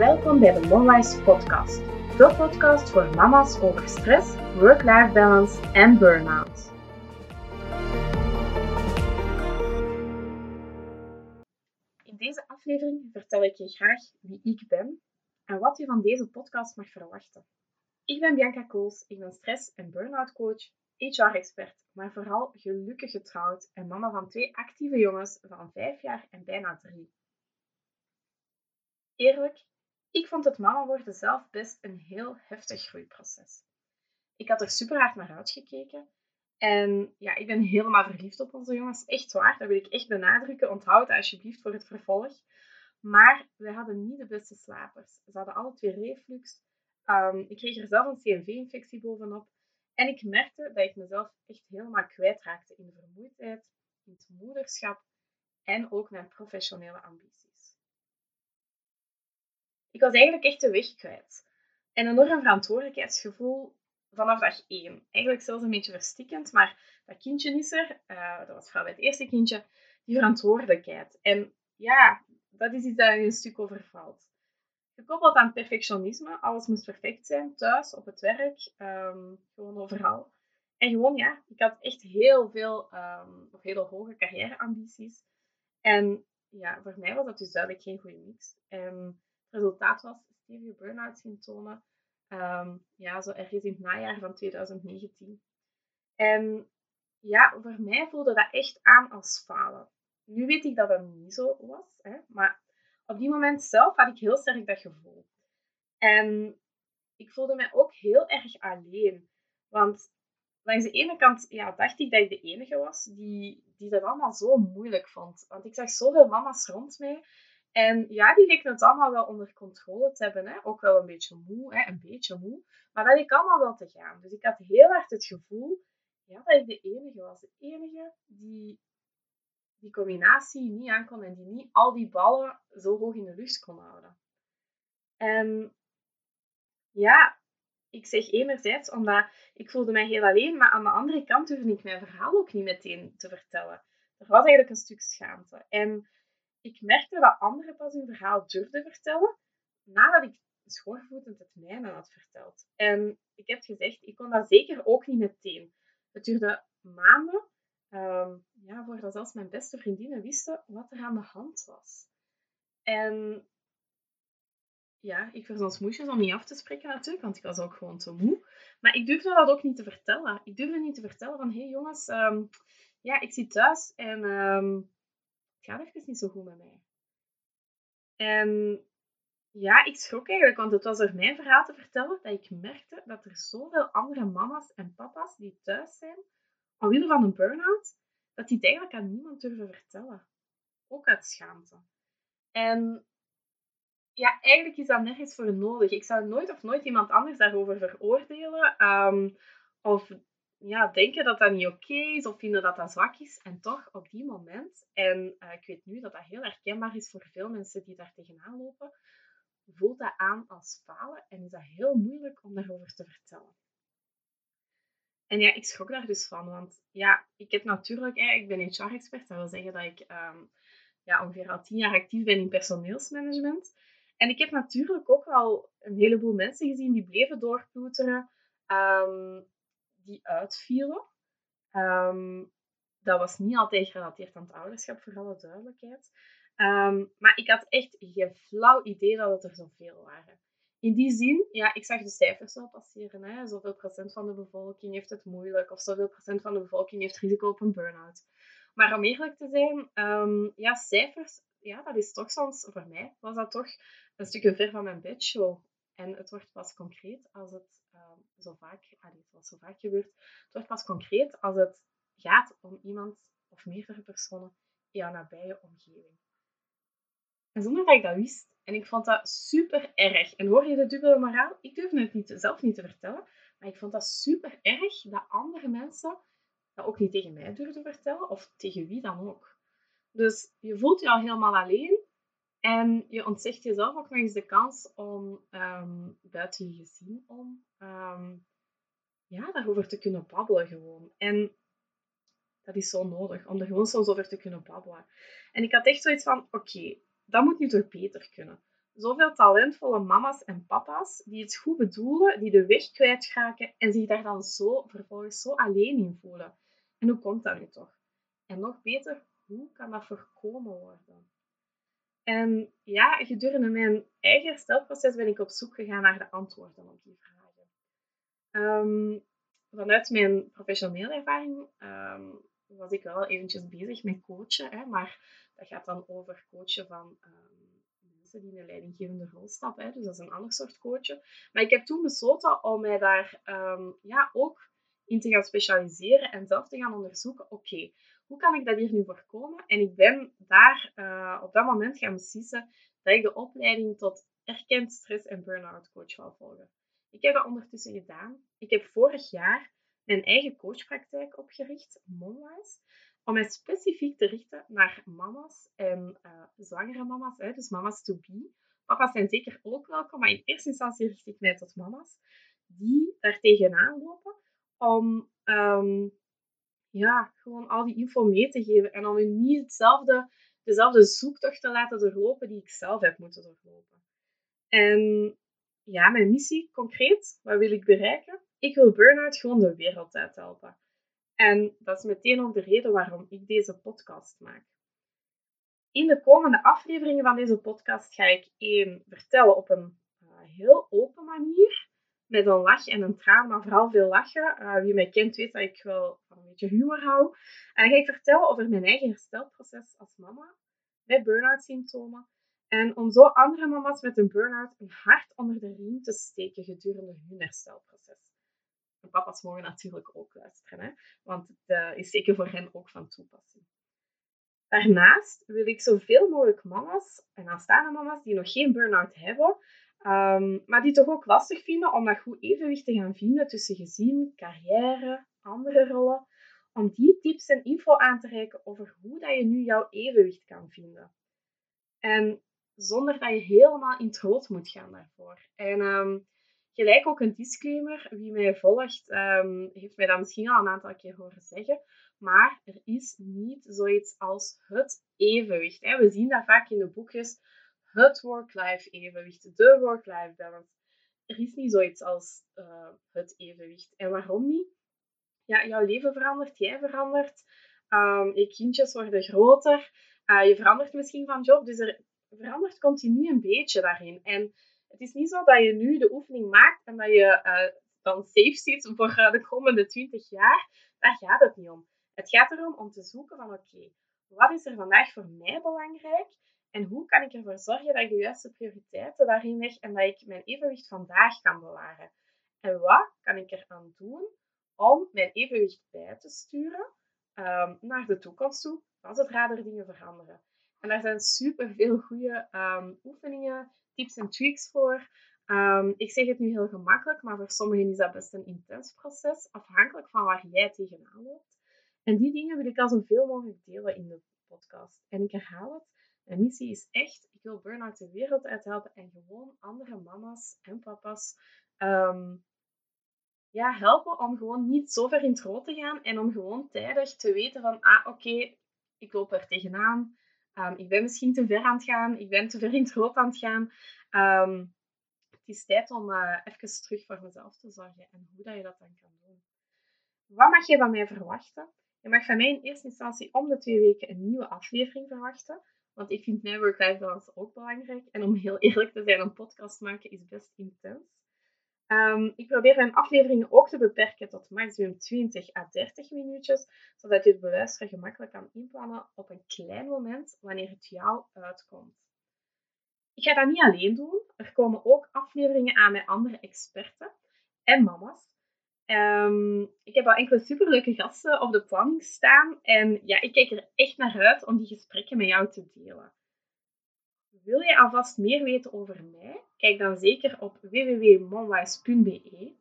Welkom bij de Momwise podcast. De podcast voor mama's over stress, work-life balance en burn-out. In deze aflevering vertel ik je graag wie ik ben en wat je van deze podcast mag verwachten. Ik ben Bianca Kools, ik ben stress- en burn-out coach, HR-expert, maar vooral gelukkig getrouwd en mama van twee actieve jongens van 5 jaar en bijna 3. Eerlijk, ik vond het mama worden zelf best een heel heftig groeiproces. Ik had er super hard naar uitgekeken. En ja, ik ben helemaal verliefd op onze jongens. Echt waar, dat wil ik echt benadrukken. Onthoud het alsjeblieft voor het vervolg. Maar we hadden niet de beste slapers. Ze hadden alle twee reflux. Um, ik kreeg er zelf een CMV-infectie bovenop. En ik merkte dat ik mezelf echt helemaal kwijtraakte in de vermoeidheid, in het moederschap en ook mijn professionele ambities. Ik was eigenlijk echt de weg kwijt. En een enorm verantwoordelijkheidsgevoel vanaf dag één. Eigenlijk zelfs een beetje verstikkend, maar dat kindje is er. Uh, dat was vooral bij het eerste kindje. Die verantwoordelijkheid. En ja, dat is iets dat je een stuk overvalt. Gekoppeld aan perfectionisme. Alles moest perfect zijn. Thuis, op het werk, um, gewoon overal. En gewoon, ja, ik had echt heel veel, um, of hele hoge carrièreambities. En ja, voor mij was dat dus duidelijk geen goede mix. Resultaat was stevige burn-out symptomen. Um, ja, zo ergens in het najaar van 2019. En ja, voor mij voelde dat echt aan als falen. Nu weet ik dat dat niet zo was, hè, maar op die moment zelf had ik heel sterk dat gevoel. En ik voelde mij ook heel erg alleen. Want langs de ene kant ja, dacht ik dat ik de enige was die, die dat allemaal zo moeilijk vond. Want ik zag zoveel mama's rond mij en ja, die leken het allemaal wel onder controle te hebben. Hè. Ook wel een beetje moe, hè. een beetje moe. Maar dat leek allemaal wel te gaan. Dus ik had heel hard het gevoel ja, dat ik de enige was. De enige die die combinatie niet aankon en die niet al die ballen zo hoog in de lucht kon houden. En ja, ik zeg enerzijds omdat ik voelde mij heel alleen, maar aan de andere kant durfde ik mijn verhaal ook niet meteen te vertellen. Er was eigenlijk een stuk schaamte. En ik merkte dat anderen pas hun verhaal durfden vertellen nadat ik schoorvoetend het mijne had verteld. En ik heb gezegd, ik kon dat zeker ook niet meteen. Het duurde maanden um, ja, voordat zelfs mijn beste vriendinnen wisten wat er aan de hand was. En ja, ik was ons moesjes om niet af te spreken natuurlijk, want ik was ook gewoon te moe. Maar ik durfde dat ook niet te vertellen. Ik durfde niet te vertellen van, hé hey jongens, um, ja, ik zit thuis en um, het gaat even niet zo goed met mij. En ja, ik schrok eigenlijk, want het was door mijn verhaal te vertellen dat ik merkte dat er zoveel andere mama's en papa's die thuis zijn, omwille van een burn-out, dat die het eigenlijk aan niemand durven vertellen. Ook uit schaamte. En ja, eigenlijk is dat nergens voor nodig. Ik zou nooit of nooit iemand anders daarover veroordelen. Um, of ja, denken dat dat niet oké is of vinden dat dat zwak is. En toch, op die moment, en uh, ik weet nu dat dat heel herkenbaar is voor veel mensen die daar tegenaan lopen, voelt dat aan als falen en is dat heel moeilijk om daarover te vertellen. En ja, ik schrok daar dus van, want ja, ik heb natuurlijk, ik ben HR-expert, dat wil zeggen dat ik um, ja, ongeveer al tien jaar actief ben in personeelsmanagement. En ik heb natuurlijk ook al een heleboel mensen gezien die bleven doorploeteren. Um, die uitvielen. Ehm, dat was niet altijd gerelateerd aan het ouderschap, voor alle duidelijkheid. Ehm, maar ik had echt geen flauw idee dat het er zoveel waren. In die zin, ja, ik zag de cijfers wel passeren. Hè. Zoveel procent van de bevolking heeft het moeilijk, of zoveel procent van de bevolking heeft risico op een burn-out. Maar om eerlijk te zijn, um, ja, cijfers, ja, dat is toch soms, voor mij was dat toch een stukje ver van mijn bedshow. En het wordt pas concreet als het zo vaak, allee, zoals zo vaak gebeurt, het wordt pas concreet als het gaat om iemand of meerdere personen in jouw nabije omgeving. En zonder dat ik dat wist, en ik vond dat super erg. En hoor je de dubbele moraal? Ik durfde het niet, zelf niet te vertellen, maar ik vond dat super erg dat andere mensen dat ook niet tegen mij durfden vertellen, of tegen wie dan ook. Dus je voelt je al helemaal alleen en je ontzegt jezelf ook nog eens de kans om um, buiten je gezin om um, ja, daarover te kunnen babbelen gewoon. En dat is zo nodig, om er gewoon soms over te kunnen babbelen. En ik had echt zoiets van, oké, dat moet nu toch beter kunnen. zoveel talentvolle mama's en papa's die het goed bedoelen, die de weg kwijtraken en zich daar dan zo vervolgens zo alleen in voelen. En hoe komt dat nu toch? En nog beter, hoe kan dat voorkomen worden? En ja, gedurende mijn eigen herstelproces ben ik op zoek gegaan naar de antwoorden op die vragen. Ehm, vanuit mijn professionele ervaring um, was ik wel eventjes bezig met coachen, hè, maar dat gaat dan over coachen van um, mensen die in een leidinggevende rol stappen. Hè, dus dat is een ander soort coachen. Maar ik heb toen besloten om mij daar ja, ook in te gaan specialiseren en zelf te gaan onderzoeken, oké, hoe kan ik dat hier nu voorkomen? En ik ben daar uh, op dat moment gaan beslissen dat ik de opleiding tot erkend stress- en burn-out coach wil volgen. Ik heb dat ondertussen gedaan. Ik heb vorig jaar mijn eigen coachpraktijk opgericht, Momwise, om mij specifiek te richten naar mama's en uh, zwangere mama's, hè, dus mama's to be. Papa's zijn zeker ook welkom, maar in eerste instantie richt ik mij tot mama's die er tegenaan lopen om um, ja, gewoon al die info mee te geven en om je niet hetzelfde, dezelfde zoektocht te laten doorlopen die ik zelf heb moeten doorlopen. En ja, mijn missie concreet, wat wil ik bereiken? Ik wil burn-out gewoon de wereld uit helpen. En dat is meteen ook de reden waarom ik deze podcast maak. In de komende afleveringen van deze podcast ga ik één vertellen op een uh, heel open manier met een lach en een traan, maar vooral veel lachen. Uh, wie mij kent weet dat ik wel beetje humor hou. En dan ga ik vertellen over mijn eigen herstelproces als mama met burn-out symptomen. En om zo andere mama's met een burn-out een hart onder de riem te steken gedurende hun herstelproces. En papa's mogen natuurlijk ook luisteren, hè? want het is zeker voor hen ook van toepassing. Daarnaast wil ik zoveel mogelijk mama's en aanstaande mama's die nog geen burn-out hebben, Ehm, maar die toch ook lastig vinden om dat goed evenwicht te gaan vinden tussen gezin, carrière, andere rollen. Om die tips en info aan te reiken over hoe dat je nu jouw evenwicht kan vinden. En zonder dat je helemaal in het rood moet gaan daarvoor. En um, gelijk ook een disclaimer. Wie mij volgt, um, heeft mij dat misschien al een aantal keer horen zeggen. Maar er is niet zoiets als het evenwicht. We zien dat vaak in de boekjes het work-life evenwicht, de work-life balance. Er is niet zoiets als uh, het evenwicht. En waarom niet? Ja, jouw leven verandert, jij verandert, um, je kindjes worden groter, uh, je verandert misschien van job, dus er verandert continu een beetje daarin. En het is niet zo dat je nu de oefening maakt en dat je uh, dan safe zit voor de komende 20 jaar. Daar gaat het niet om. Het gaat erom om te zoeken van oké, wat is er vandaag voor mij belangrijk? En hoe kan ik ervoor zorgen dat ik de juiste prioriteiten daarin leg en dat ik mijn evenwicht vandaag kan bewaren? En wat kan ik eraan doen om mijn evenwicht bij te sturen um, naar de toekomst toe, als het er dingen veranderen? En daar zijn super veel goede um, oefeningen, tips en tricks voor. Um, ik zeg het nu heel gemakkelijk, maar voor sommigen is dat best een intens proces, afhankelijk van waar jij tegenaan loopt. En die dingen wil ik al zoveel mogelijk delen in de podcast. En ik herhaal het, mijn missie is echt, ik wil burn-out de wereld uithelpen en gewoon andere mama's en papa's ja, helpen om gewoon niet zo ver in het rood te gaan en om gewoon tijdig te weten van, ah oké, ik loop er tegenaan. Um, ik ben misschien te ver aan het gaan, ik ben te ver in het rood aan het gaan. Um, het is tijd om uh, even terug voor mezelf te zorgen en hoe dat je dat dan kan doen. Wat mag je van mij verwachten? Je mag van mij in eerste instantie om de twee weken een nieuwe aflevering verwachten. Want ik vind mijn work-life balance ook belangrijk. En om heel eerlijk te zijn, een podcast maken is best intens. Um, ik probeer mijn afleveringen ook te beperken tot maximum 20 à 30 minuutjes, zodat je het beluisteren gemakkelijk kan inplannen op een klein moment wanneer het jou uitkomt. Ik ga dat niet alleen doen. Er komen ook afleveringen aan met andere experten en mama's Um, ik heb al enkele superleuke gasten op de planning staan. En ja, ik kijk er echt naar uit om die gesprekken met jou te delen. Wil je alvast meer weten over mij? Kijk dan zeker op www.monwise.be.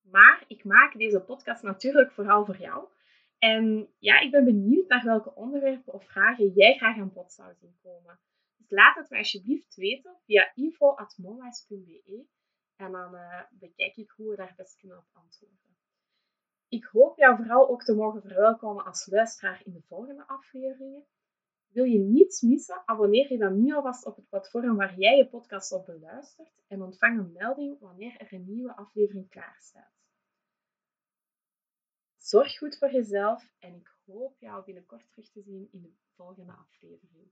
Maar ik maak deze podcast natuurlijk vooral voor jou. En ja, ik ben benieuwd naar welke onderwerpen of vragen jij graag aan bod zou zien komen. Dus laat het me alsjeblieft weten via info.monwise.be en dan uh, bekijk ik hoe we daar best kunnen op antwoorden. Ik hoop jou vooral ook te mogen verwelkomen als luisteraar in de volgende afleveringen. Wil je niets missen? Abonneer je dan nu alvast op het platform waar jij je podcast op beluistert en ontvang een melding wanneer er een nieuwe aflevering klaar staat. Zorg goed voor jezelf en ik hoop jou binnenkort terug te zien in de volgende aflevering.